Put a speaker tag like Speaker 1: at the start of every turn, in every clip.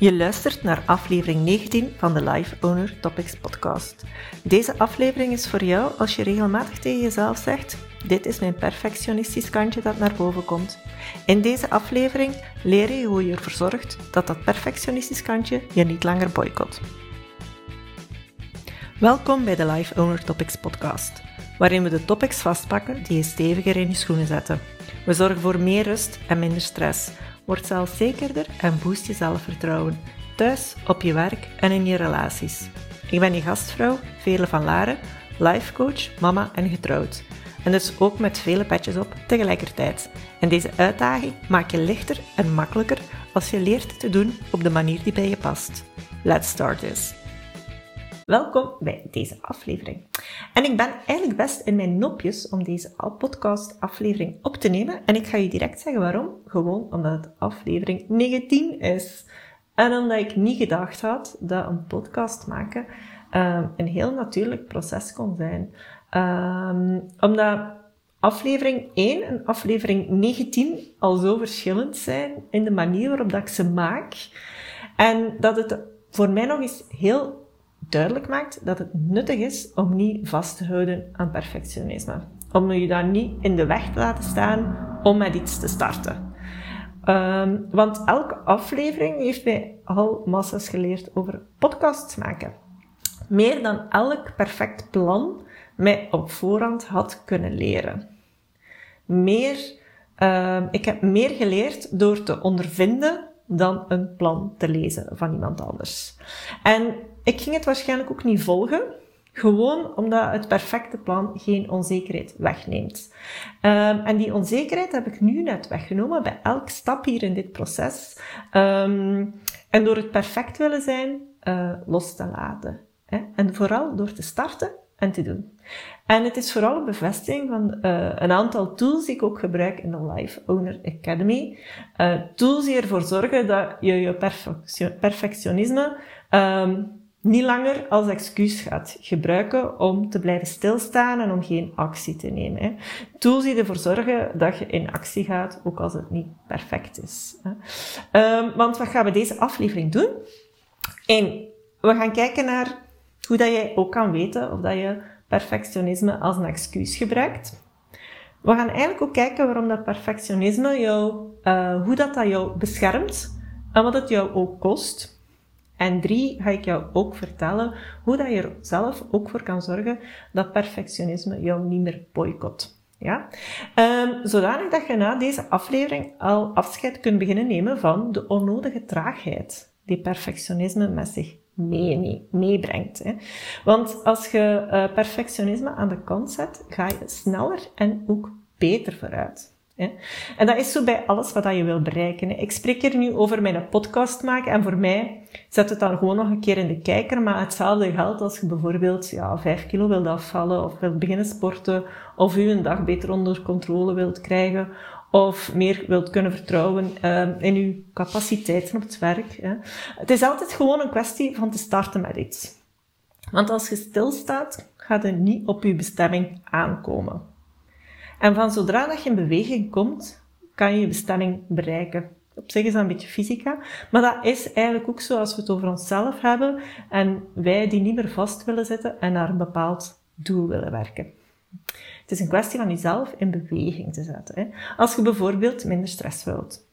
Speaker 1: Je luistert naar aflevering 19 van de Life Owner Topics podcast. Deze aflevering is voor jou als je regelmatig tegen jezelf zegt: Dit is mijn perfectionistisch kantje dat naar boven komt. In deze aflevering leer je hoe je ervoor zorgt dat dat perfectionistisch kantje je niet langer boycott. Welkom bij de Life Owner Topics podcast, waarin we de topics vastpakken die je steviger in je schoenen zetten. We zorgen voor meer rust en minder stress Word zelfzekerder en boost je zelfvertrouwen. Thuis, op je werk en in je relaties. Ik ben je gastvrouw, Vele van Laren, lifecoach, mama en getrouwd. En dus ook met vele petjes op tegelijkertijd. En deze uitdaging maak je lichter en makkelijker als je leert te doen op de manier die bij je past. Let's start this. Welkom bij deze aflevering. En ik ben eigenlijk best in mijn nopjes om deze podcast aflevering op te nemen. En ik ga je direct zeggen waarom. Gewoon omdat het aflevering 19 is. En omdat ik niet gedacht had dat een podcast maken um, een heel natuurlijk proces kon zijn. Um, omdat aflevering 1 en aflevering 19 al zo verschillend zijn in de manier waarop dat ik ze maak. En dat het voor mij nog eens heel duidelijk maakt dat het nuttig is om niet vast te houden aan perfectionisme. Om je daar niet in de weg te laten staan om met iets te starten. Um, want elke aflevering heeft mij al massa's geleerd over podcasts maken. Meer dan elk perfect plan mij op voorhand had kunnen leren. Meer, uh, ik heb meer geleerd door te ondervinden dan een plan te lezen van iemand anders. En ik ging het waarschijnlijk ook niet volgen. Gewoon omdat het perfecte plan geen onzekerheid wegneemt. Um, en die onzekerheid heb ik nu net weggenomen bij elke stap hier in dit proces. Um, en door het perfect willen zijn, uh, los te laten. Hè? En vooral door te starten en te doen. En het is vooral een bevestiging van uh, een aantal tools die ik ook gebruik in de Life Owner Academy. Uh, tools die ervoor zorgen dat je je perfectionisme um, niet langer als excuus gaat gebruiken om te blijven stilstaan en om geen actie te nemen. Tools die ervoor zorgen dat je in actie gaat, ook als het niet perfect is. Um, want wat gaan we deze aflevering doen? Eén, we gaan kijken naar hoe dat jij ook kan weten of dat je perfectionisme als een excuus gebruikt. We gaan eigenlijk ook kijken waarom dat perfectionisme jou, uh, hoe dat, dat jou beschermt en wat het jou ook kost. En drie, ga ik jou ook vertellen hoe dat je er zelf ook voor kan zorgen dat perfectionisme jou niet meer boycott. Ja? Um, zodanig dat je na deze aflevering al afscheid kunt beginnen nemen van de onnodige traagheid die perfectionisme met zich mee, meebrengt. Hè. Want als je uh, perfectionisme aan de kant zet, ga je sneller en ook beter vooruit. En dat is zo bij alles wat je wil bereiken. Ik spreek hier nu over mijn podcast maken en voor mij zet het dan gewoon nog een keer in de kijker, maar hetzelfde geldt als je bijvoorbeeld ja, 5 kilo wilt afvallen of wilt beginnen sporten of je een dag beter onder controle wilt krijgen of meer wilt kunnen vertrouwen uh, in je capaciteiten op het werk. Het is altijd gewoon een kwestie van te starten met iets. Want als je stilstaat, gaat het niet op je bestemming aankomen. En van zodra dat je in beweging komt, kan je je bestemming bereiken. Op zich is dat een beetje fysica, maar dat is eigenlijk ook zo als we het over onszelf hebben en wij die niet meer vast willen zitten en naar een bepaald doel willen werken. Het is een kwestie van jezelf in beweging te zetten. Hè. Als je bijvoorbeeld minder stress wilt,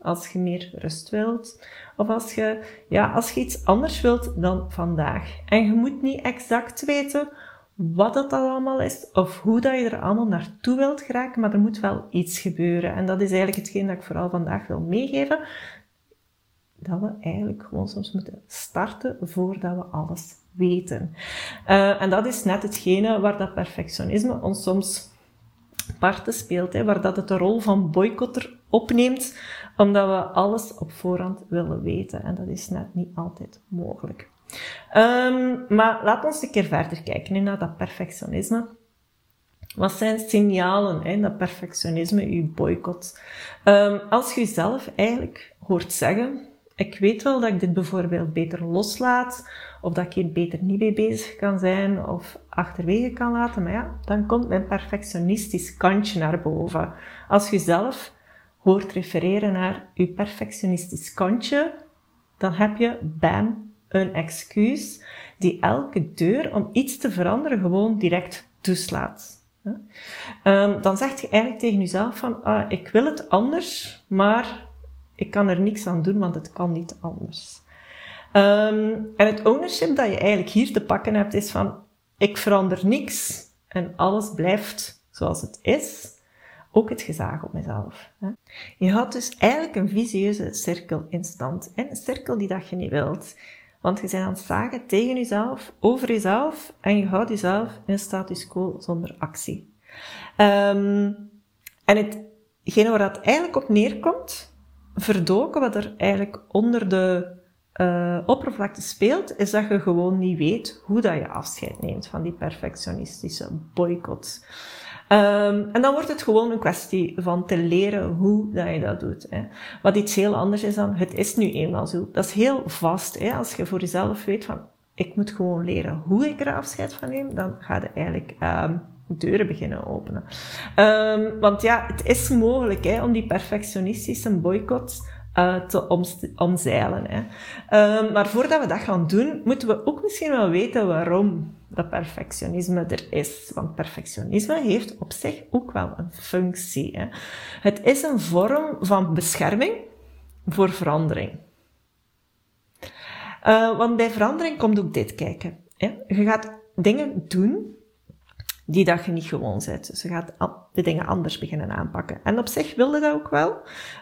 Speaker 1: als je meer rust wilt, of als je, ja, als je iets anders wilt dan vandaag. En je moet niet exact weten wat dat allemaal is, of hoe dat je er allemaal naartoe wilt geraken, maar er moet wel iets gebeuren. En dat is eigenlijk hetgeen dat ik vooral vandaag wil meegeven, dat we eigenlijk gewoon soms moeten starten voordat we alles weten. Uh, en dat is net hetgene waar dat perfectionisme ons soms parten speelt, hè, waar dat het de rol van boycotter opneemt, omdat we alles op voorhand willen weten. En dat is net niet altijd mogelijk. Um, maar laten we een keer verder kijken naar dat perfectionisme. Wat zijn signalen hè, dat perfectionisme je boycott? Um, als je jezelf eigenlijk hoort zeggen, ik weet wel dat ik dit bijvoorbeeld beter loslaat, of dat ik hier beter niet mee bezig kan zijn, of achterwege kan laten, maar ja, dan komt mijn perfectionistisch kantje naar boven. Als je zelf hoort refereren naar je perfectionistisch kantje, dan heb je, bam, een excuus die elke deur om iets te veranderen gewoon direct toeslaat. Um, dan zeg je eigenlijk tegen jezelf van, ah, ik wil het anders, maar ik kan er niks aan doen, want het kan niet anders. Um, en het ownership dat je eigenlijk hier te pakken hebt, is van, ik verander niks en alles blijft zoals het is. Ook het gezag op mezelf. Je houdt dus eigenlijk een visieuze cirkel in stand. Een cirkel die dat je niet wilt. Want je bent aan het zagen tegen jezelf, over jezelf, en je houdt jezelf in status quo zonder actie. Um, en hetgene waar dat eigenlijk op neerkomt, verdoken wat er eigenlijk onder de uh, oppervlakte speelt, is dat je gewoon niet weet hoe dat je afscheid neemt van die perfectionistische boycott. Um, en dan wordt het gewoon een kwestie van te leren hoe dat je dat doet. Hè. Wat iets heel anders is dan, het is nu eenmaal zo. Dat is heel vast. Hè. Als je voor jezelf weet van, ik moet gewoon leren hoe ik er afscheid van neem, dan ga je eigenlijk um, deuren beginnen openen. Um, want ja, het is mogelijk hè, om die perfectionistische boycott uh, te omzeilen. Hè. Um, maar voordat we dat gaan doen, moeten we ook misschien wel weten waarom dat perfectionisme er is. Want perfectionisme heeft op zich ook wel een functie. Hè. Het is een vorm van bescherming voor verandering. Uh, want bij verandering komt ook dit kijken. Je gaat dingen doen die dat je niet gewoon bent. Dus gaat de dingen anders beginnen aanpakken. En op zich wilde dat ook wel,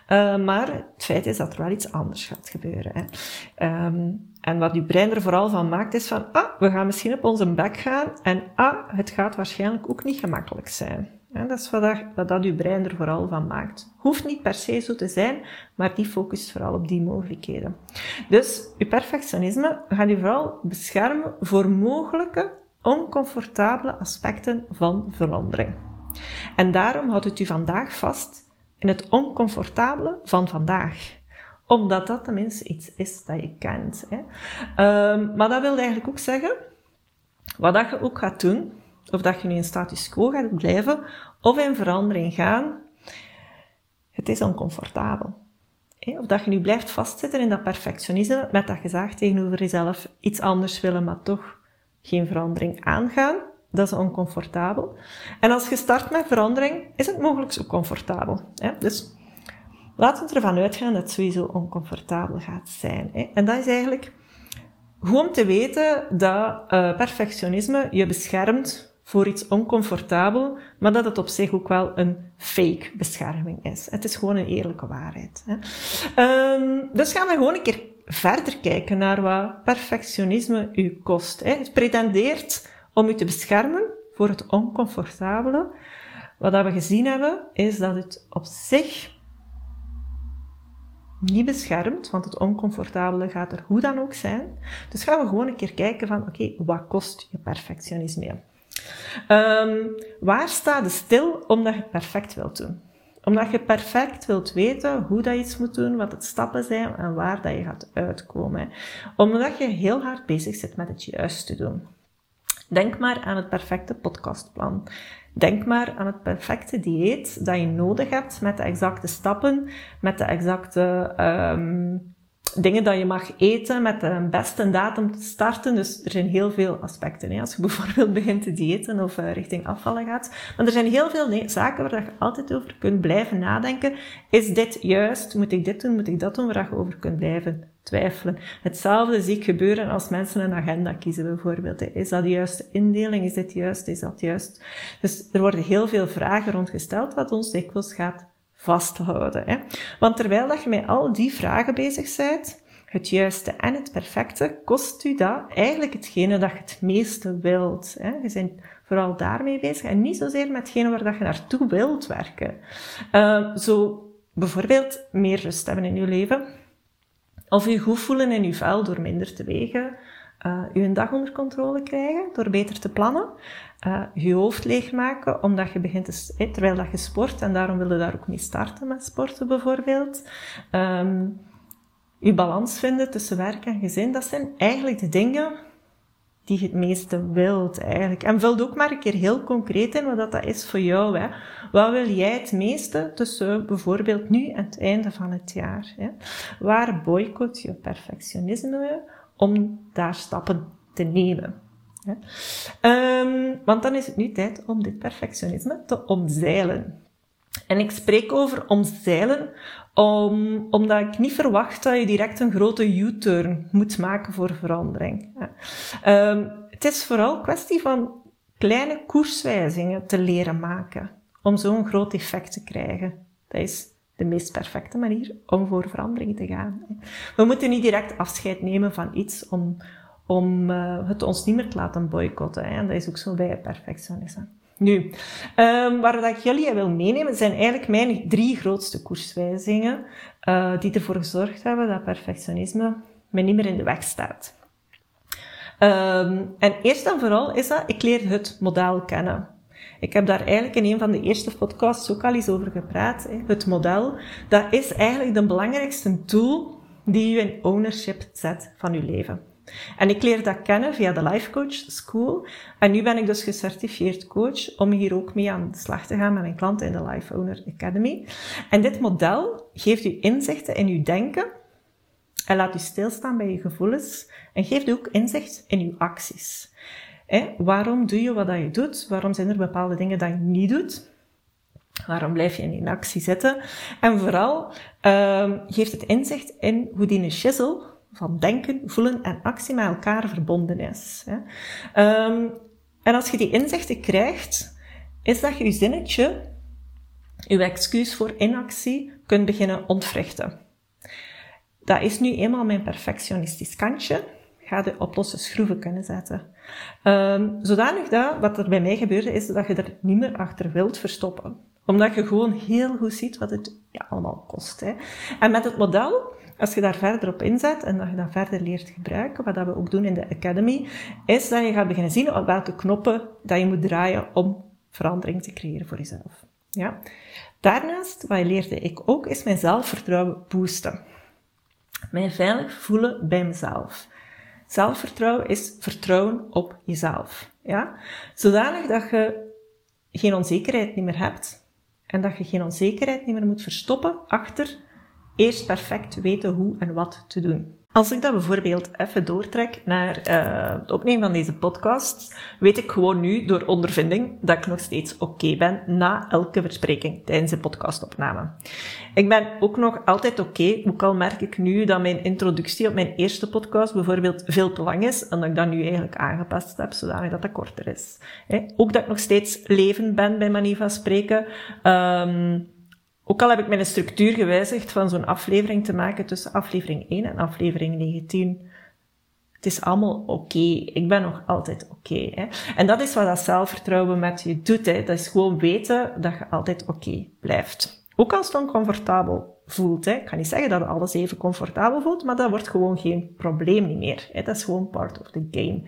Speaker 1: uh, maar het feit is dat er wel iets anders gaat gebeuren. Hè. Um, en wat je brein er vooral van maakt, is van, ah, we gaan misschien op onze bek gaan, en ah, het gaat waarschijnlijk ook niet gemakkelijk zijn. Dat is wat dat, wat je brein er vooral van maakt. Hoeft niet per se zo te zijn, maar die focust vooral op die mogelijkheden. Dus je perfectionisme gaat je vooral beschermen voor mogelijke oncomfortabele aspecten van verandering. En daarom houdt het u vandaag vast in het oncomfortabele van vandaag omdat dat tenminste iets is dat je kent. Hè. Um, maar dat wil eigenlijk ook zeggen, wat dat je ook gaat doen, of dat je nu in status quo gaat blijven, of in verandering gaan, het is oncomfortabel. Of dat je nu blijft vastzitten in dat perfectionisme, met dat gezag tegenover jezelf iets anders willen, maar toch geen verandering aangaan. Dat is oncomfortabel. En als je start met verandering, is het mogelijk zo comfortabel. Dus laten we ervan uitgaan dat het sowieso oncomfortabel gaat zijn. En dat is eigenlijk om te weten dat uh, perfectionisme je beschermt voor iets oncomfortabel, maar dat het op zich ook wel een fake bescherming is. Het is gewoon een eerlijke waarheid. Hè. Um, dus gaan we gewoon een keer verder kijken naar wat perfectionisme u kost. Hè. Het pretendeert om u te beschermen voor het oncomfortabele. Wat we gezien hebben, is dat het op zich niet beschermt, want het oncomfortabele gaat er hoe dan ook zijn. Dus gaan we gewoon een keer kijken van, oké, wat kost je perfectionisme? Um, waar staat je stil omdat je perfect wilt doen? Omdat je perfect wilt weten hoe dat iets moet doen, wat de stappen zijn en waar dat je gaat uitkomen. Omdat je heel hard bezig zit met het juiste doen. Denk maar aan het perfecte podcastplan. Denk maar aan het perfecte dieet dat je nodig hebt met de exacte stappen, met de exacte um, dingen dat je mag eten, met de beste datum te starten. Dus er zijn heel veel aspecten. Hè. Als je bijvoorbeeld begint te diëten of uh, richting afvallen gaat. Maar er zijn heel veel nee, zaken waar je altijd over kunt blijven nadenken. Is dit juist? Moet ik dit doen? Moet ik dat doen? Waar je over kunt blijven twijfelen. Hetzelfde zie ik gebeuren als mensen een agenda kiezen bijvoorbeeld. Is dat de juiste indeling? Is dit juist? Is dat juist? Dus er worden heel veel vragen rondgesteld wat ons dikwijls gaat vasthouden. Hè? Want terwijl dat je met al die vragen bezig bent, het juiste en het perfecte, kost u dat eigenlijk hetgene dat je het meeste wilt. Hè? Je bent vooral daarmee bezig en niet zozeer met hetgene waar dat je naartoe wilt werken. Uh, zo bijvoorbeeld meer rust hebben in je leven, of je goed voelen in je vel door minder te wegen, uh, je dag onder controle krijgen door beter te plannen, uh, je hoofd leegmaken omdat je begint te, terwijl dat je sport en daarom wil je daar ook niet starten met sporten bijvoorbeeld. Um, je balans vinden tussen werk en gezin, dat zijn eigenlijk de dingen die je het meeste wilt eigenlijk. En vul ook maar een keer heel concreet in wat dat is voor jou. Hè. Wat wil jij het meeste tussen bijvoorbeeld nu en het einde van het jaar? Hè? Waar boycott je perfectionisme om daar stappen te nemen? Um, want dan is het nu tijd om dit perfectionisme te omzeilen. En ik spreek over omzeilen om, omdat ik niet verwacht dat je direct een grote U-turn moet maken voor verandering. Um, het is vooral kwestie van kleine koerswijzingen te leren maken om zo'n groot effect te krijgen. Dat is de meest perfecte manier om voor verandering te gaan. We moeten niet direct afscheid nemen van iets om, om uh, het ons niet meer te laten boycotten. En dat is ook zo bij perfectionisme. Nu, um, waar ik jullie wil meenemen, zijn eigenlijk mijn drie grootste koerswijzingen uh, die ervoor gezorgd hebben dat perfectionisme me niet meer in de weg staat. Um, en eerst en vooral is dat, ik leer het model kennen. Ik heb daar eigenlijk in een van de eerste podcasts ook al eens over gepraat. Hè. Het model, dat is eigenlijk de belangrijkste tool die je in ownership zet van je leven. En ik leer dat kennen via de Life Coach School. En nu ben ik dus gecertificeerd coach om hier ook mee aan de slag te gaan met mijn klanten in de Life Owner Academy. En dit model geeft u inzichten in uw denken en laat u stilstaan bij je gevoelens en geeft u ook inzicht in uw acties. Waarom doe je wat je doet? Waarom zijn er bepaalde dingen dat je niet doet? Waarom blijf je in inactie zitten? En vooral um, geeft het inzicht in hoe die shizzle van denken, voelen en actie met elkaar verbonden is. Hè. Um, en als je die inzichten krijgt, is dat je je zinnetje, je excuus voor inactie, kunt beginnen ontwrichten. Dat is nu eenmaal mijn perfectionistisch kantje. Ga de op losse schroeven kunnen zetten. Um, zodanig dat, wat er bij mij gebeurde, is dat je er niet meer achter wilt verstoppen. Omdat je gewoon heel goed ziet wat het ja, allemaal kost. Hè. En met het model als je daar verder op inzet en dat je dat verder leert gebruiken, wat dat we ook doen in de Academy, is dat je gaat beginnen zien op welke knoppen dat je moet draaien om verandering te creëren voor jezelf. Ja. Daarnaast, wat leerde ik ook, is mijn zelfvertrouwen boosten. Mij veilig voelen bij mezelf. Zelfvertrouwen is vertrouwen op jezelf. Ja? Zodanig dat je geen onzekerheid meer hebt en dat je geen onzekerheid meer moet verstoppen achter eerst perfect weten hoe en wat te doen. Als ik dat bijvoorbeeld even doortrek naar uh, het opnemen van deze podcast, weet ik gewoon nu door ondervinding dat ik nog steeds oké ben na elke verspreking tijdens de podcastopname. Ik ben ook nog altijd oké, ook al merk ik nu dat mijn introductie op mijn eerste podcast bijvoorbeeld veel te lang is en dat ik dat nu eigenlijk aangepast heb, zodanig dat dat korter is. Ook dat ik nog steeds levend ben bij manier van spreken. Um, ook al heb ik mijn structuur gewijzigd van zo'n aflevering te maken tussen aflevering 1 en aflevering 19. Het is allemaal oké. Ik ben nog altijd oké. en dat is wat dat zelfvertrouwen met je doet. Hè. Dat is gewoon weten dat je altijd oké blijft. Ook als het oncomfortabel voelt. Hè. Ik kan niet zeggen dat alles even comfortabel voelt, maar dat wordt gewoon geen probleem meer. Hè. Dat is gewoon part of the game.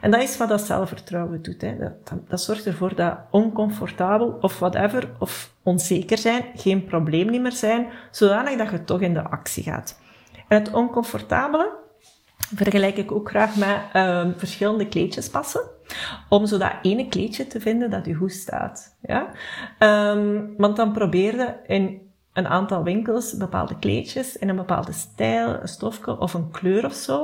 Speaker 1: En dat is wat dat zelfvertrouwen doet. Hè. Dat, dat, zorgt ervoor dat oncomfortabel of whatever, of onzeker zijn, geen probleem meer zijn, zodanig dat je toch in de actie gaat. En het oncomfortabele vergelijk ik ook graag met um, verschillende kleedjes passen. Om zo dat ene kleedje te vinden dat je goed staat. Ja? Um, want dan probeer je in een aantal winkels bepaalde kleedjes in een bepaalde stijl, een stofje of een kleur of zo.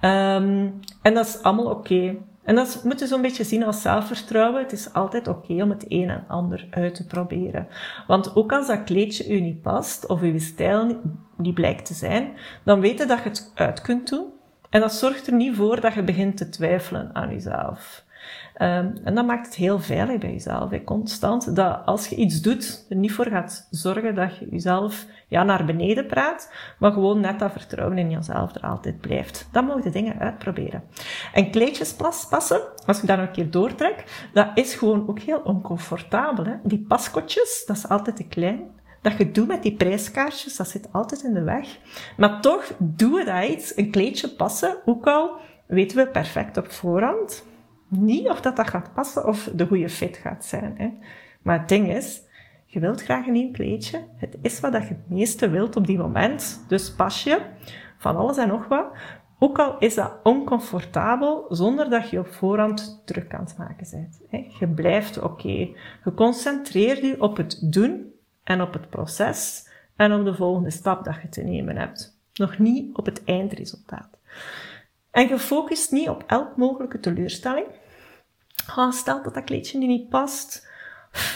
Speaker 1: Um, en dat is allemaal oké. En dat moet je zo'n beetje zien als zelfvertrouwen. Het is altijd oké om het een en ander uit te proberen. Want ook als dat kleedje u niet past, of uw stijl niet blijkt te zijn, dan weet je dat je het uit kunt doen. En dat zorgt er niet voor dat je begint te twijfelen aan jezelf. Um, en dat maakt het heel veilig bij jezelf, hè, constant. Dat als je iets doet, er niet voor gaat zorgen dat je jezelf ja, naar beneden praat, maar gewoon net dat vertrouwen in jezelf er altijd blijft. Dan mag je dingen uitproberen. En kleedjes passen, als je daar nog een keer doortrek, dat is gewoon ook heel oncomfortabel. Hè. Die paskotjes, dat is altijd te klein. Dat je doet met die prijskaartjes, dat zit altijd in de weg. Maar toch doen we dat iets, een kleedje passen, ook al weten we perfect op voorhand niet of dat, dat gaat passen of de goede fit gaat zijn. Hè. Maar het ding is, je wilt graag een nieuw kleedje. Het is wat dat je het meeste wilt op die moment. Dus pas je van alles en nog wat. Ook al is dat oncomfortabel, zonder dat je op voorhand druk aan het maken bent. Je blijft oké. Je concentreert je op het doen en op het proces en op de volgende stap dat je te nemen hebt. Nog niet op het eindresultaat. En je focust niet op elk mogelijke teleurstelling. Oh, stel dat dat kleedje nu niet past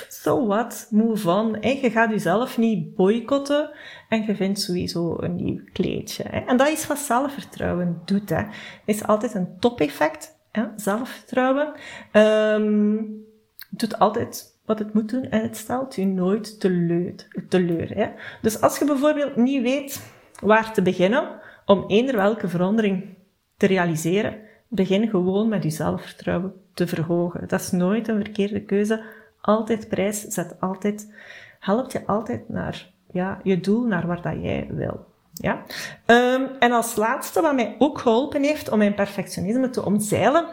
Speaker 1: so what, move on. Hè. Je gaat jezelf niet boycotten en je vindt sowieso een nieuw kleedje. En dat is wat zelfvertrouwen doet. Hè. is altijd een top-effect. Zelfvertrouwen um, doet altijd wat het moet doen en het stelt je nooit teleur. teleur hè. Dus als je bijvoorbeeld niet weet waar te beginnen om eender welke verandering te realiseren, begin gewoon met je zelfvertrouwen te verhogen. Dat is nooit een verkeerde keuze altijd prijs zet altijd, helpt je altijd naar ja, je doel, naar waar dat jij wil. Ja? Um, en als laatste, wat mij ook geholpen heeft om mijn perfectionisme te omzeilen,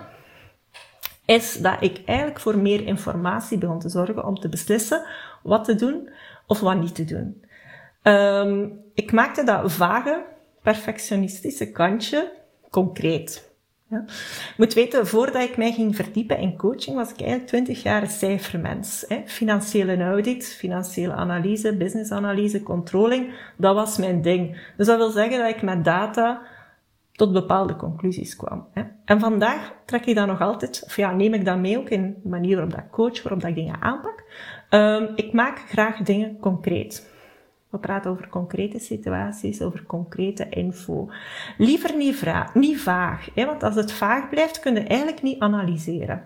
Speaker 1: is dat ik eigenlijk voor meer informatie begon te zorgen om te beslissen wat te doen of wat niet te doen. Um, ik maakte dat vage, perfectionistische kantje concreet. Ja. Ik moet weten, voordat ik mij ging verdiepen in coaching, was ik eigenlijk twintig jaar cijfermens. Hè. Financiële audit, financiële analyse, businessanalyse, controlling, dat was mijn ding. Dus dat wil zeggen dat ik met data tot bepaalde conclusies kwam. Hè. En vandaag trek ik dat nog altijd, of ja, neem ik dat mee ook in de manier waarop dat coach, waarop ik dingen aanpak. Um, ik maak graag dingen concreet. We praten over concrete situaties, over concrete info. Liever niet, niet vaag, hè, want als het vaag blijft, kun je eigenlijk niet analyseren.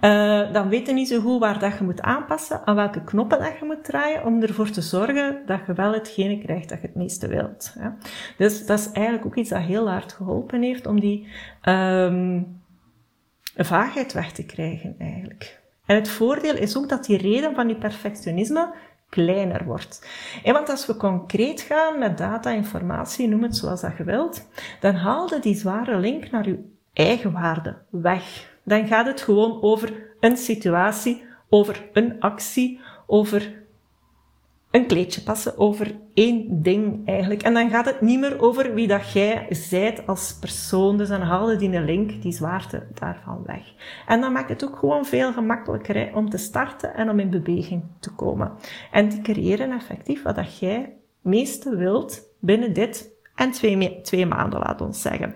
Speaker 1: Uh, dan weet je niet zo goed waar dat je moet aanpassen, aan welke knoppen dat je moet draaien, om ervoor te zorgen dat je wel hetgene krijgt dat je het meeste wilt. Dus dat is eigenlijk ook iets dat heel hard geholpen heeft om die um, vaagheid weg te krijgen eigenlijk. En het voordeel is ook dat die reden van je perfectionisme kleiner wordt. En want als we concreet gaan met data, informatie, noem het zoals dat je wilt, dan haal je die zware link naar je eigen waarde weg. Dan gaat het gewoon over een situatie, over een actie, over een kleedje passen over één ding eigenlijk. En dan gaat het niet meer over wie dat jij zijt als persoon. Dus dan haal je die link, die zwaarte daarvan weg. En dan maakt het ook gewoon veel gemakkelijker om te starten en om in beweging te komen. En te creëren effectief wat dat jij meeste wilt binnen dit en twee, twee maanden, laat ons zeggen.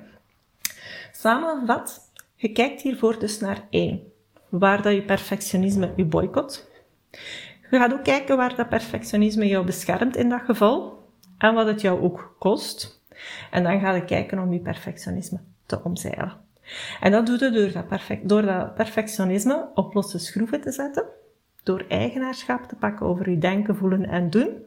Speaker 1: Samengevat, je kijkt hiervoor dus naar één. Waar dat je perfectionisme je boycott je gaat ook kijken waar dat perfectionisme jou beschermt in dat geval en wat het jou ook kost. En dan ga je kijken om je perfectionisme te omzeilen. En dat doe je door dat, perfect, door dat perfectionisme op losse schroeven te zetten, door eigenaarschap te pakken over je denken, voelen en doen,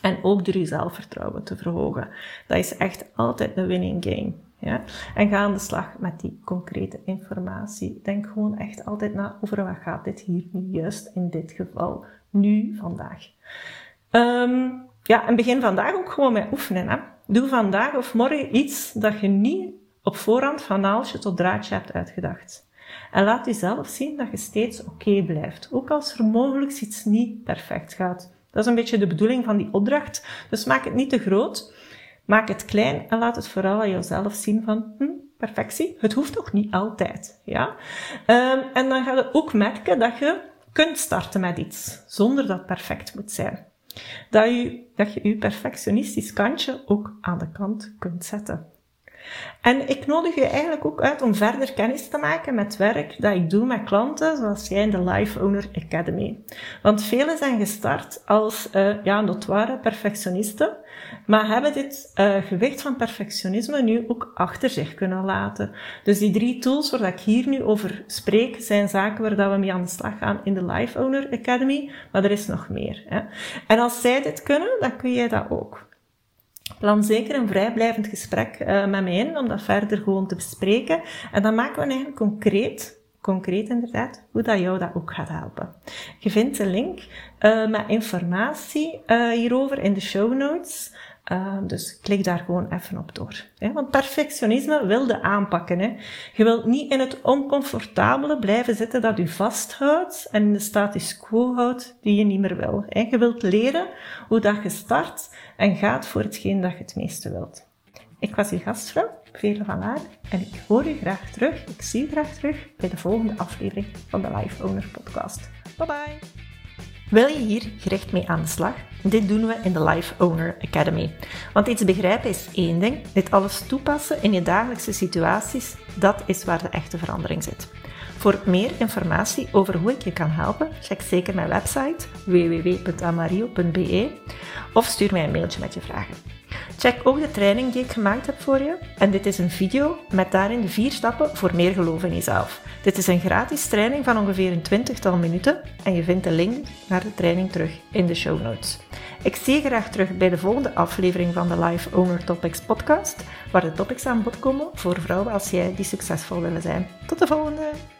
Speaker 1: en ook door je zelfvertrouwen te verhogen. Dat is echt altijd een winning game. Ja? En ga aan de slag met die concrete informatie. Denk gewoon echt altijd na over wat gaat dit hier nu juist in dit geval nu, vandaag. Um, ja, en begin vandaag ook gewoon met oefenen. Hè. Doe vandaag of morgen iets dat je niet op voorhand van naaltje tot draadje hebt uitgedacht. En laat jezelf zien dat je steeds oké blijft. Ook als er mogelijk iets niet perfect gaat. Dat is een beetje de bedoeling van die opdracht. Dus maak het niet te groot. Maak het klein en laat het vooral aan jezelf zien van, hm, perfectie. Het hoeft toch niet altijd. Ja? Um, en dan ga je ook merken dat je kunt starten met iets, zonder dat het perfect moet zijn. Dat je, dat je je perfectionistisch kantje ook aan de kant kunt zetten. En ik nodig je eigenlijk ook uit om verder kennis te maken met werk dat ik doe met klanten, zoals jij in de Life Owner Academy. Want velen zijn gestart als uh, ja, notoire perfectionisten, maar hebben dit uh, gewicht van perfectionisme nu ook achter zich kunnen laten. Dus die drie tools waar ik hier nu over spreek, zijn zaken waar dat we mee aan de slag gaan in de Life Owner Academy, maar er is nog meer. Hè. En als zij dit kunnen, dan kun jij dat ook. Plan zeker een vrijblijvend gesprek uh, met mij in, om dat verder gewoon te bespreken. En dan maken we eigenlijk concreet, concreet inderdaad, hoe dat jou dat ook gaat helpen. Je vindt de link uh, met informatie uh, hierover in de show notes. Uh, dus klik daar gewoon even op door. Hè? Want perfectionisme wilde aanpakken. Hè? Je wilt niet in het oncomfortabele blijven zitten dat u vasthoudt en in de status quo houdt die je niet meer wil. Hè? Je wilt leren hoe dat je start en gaat voor hetgeen dat je het meeste wilt. Ik was uw gastvrouw, Veerle van Aarde, en ik hoor u graag terug, ik zie u graag terug bij de volgende aflevering van de Life Owner Podcast. Bye bye! Wil je hier gericht mee aan de slag? Dit doen we in de Life Owner Academy. Want iets begrijpen is één ding, dit alles toepassen in je dagelijkse situaties, dat is waar de echte verandering zit. Voor meer informatie over hoe ik je kan helpen, check zeker mijn website www.amario.be of stuur mij een mailtje met je vragen. Check ook de training die ik gemaakt heb voor je. En dit is een video met daarin de vier stappen voor meer geloof in jezelf. Dit is een gratis training van ongeveer een twintigtal minuten en je vindt de link naar de training terug in de show notes. Ik zie je graag terug bij de volgende aflevering van de Life Owner Topics podcast, waar de topics aan bod komen voor vrouwen als jij die succesvol willen zijn. Tot de volgende!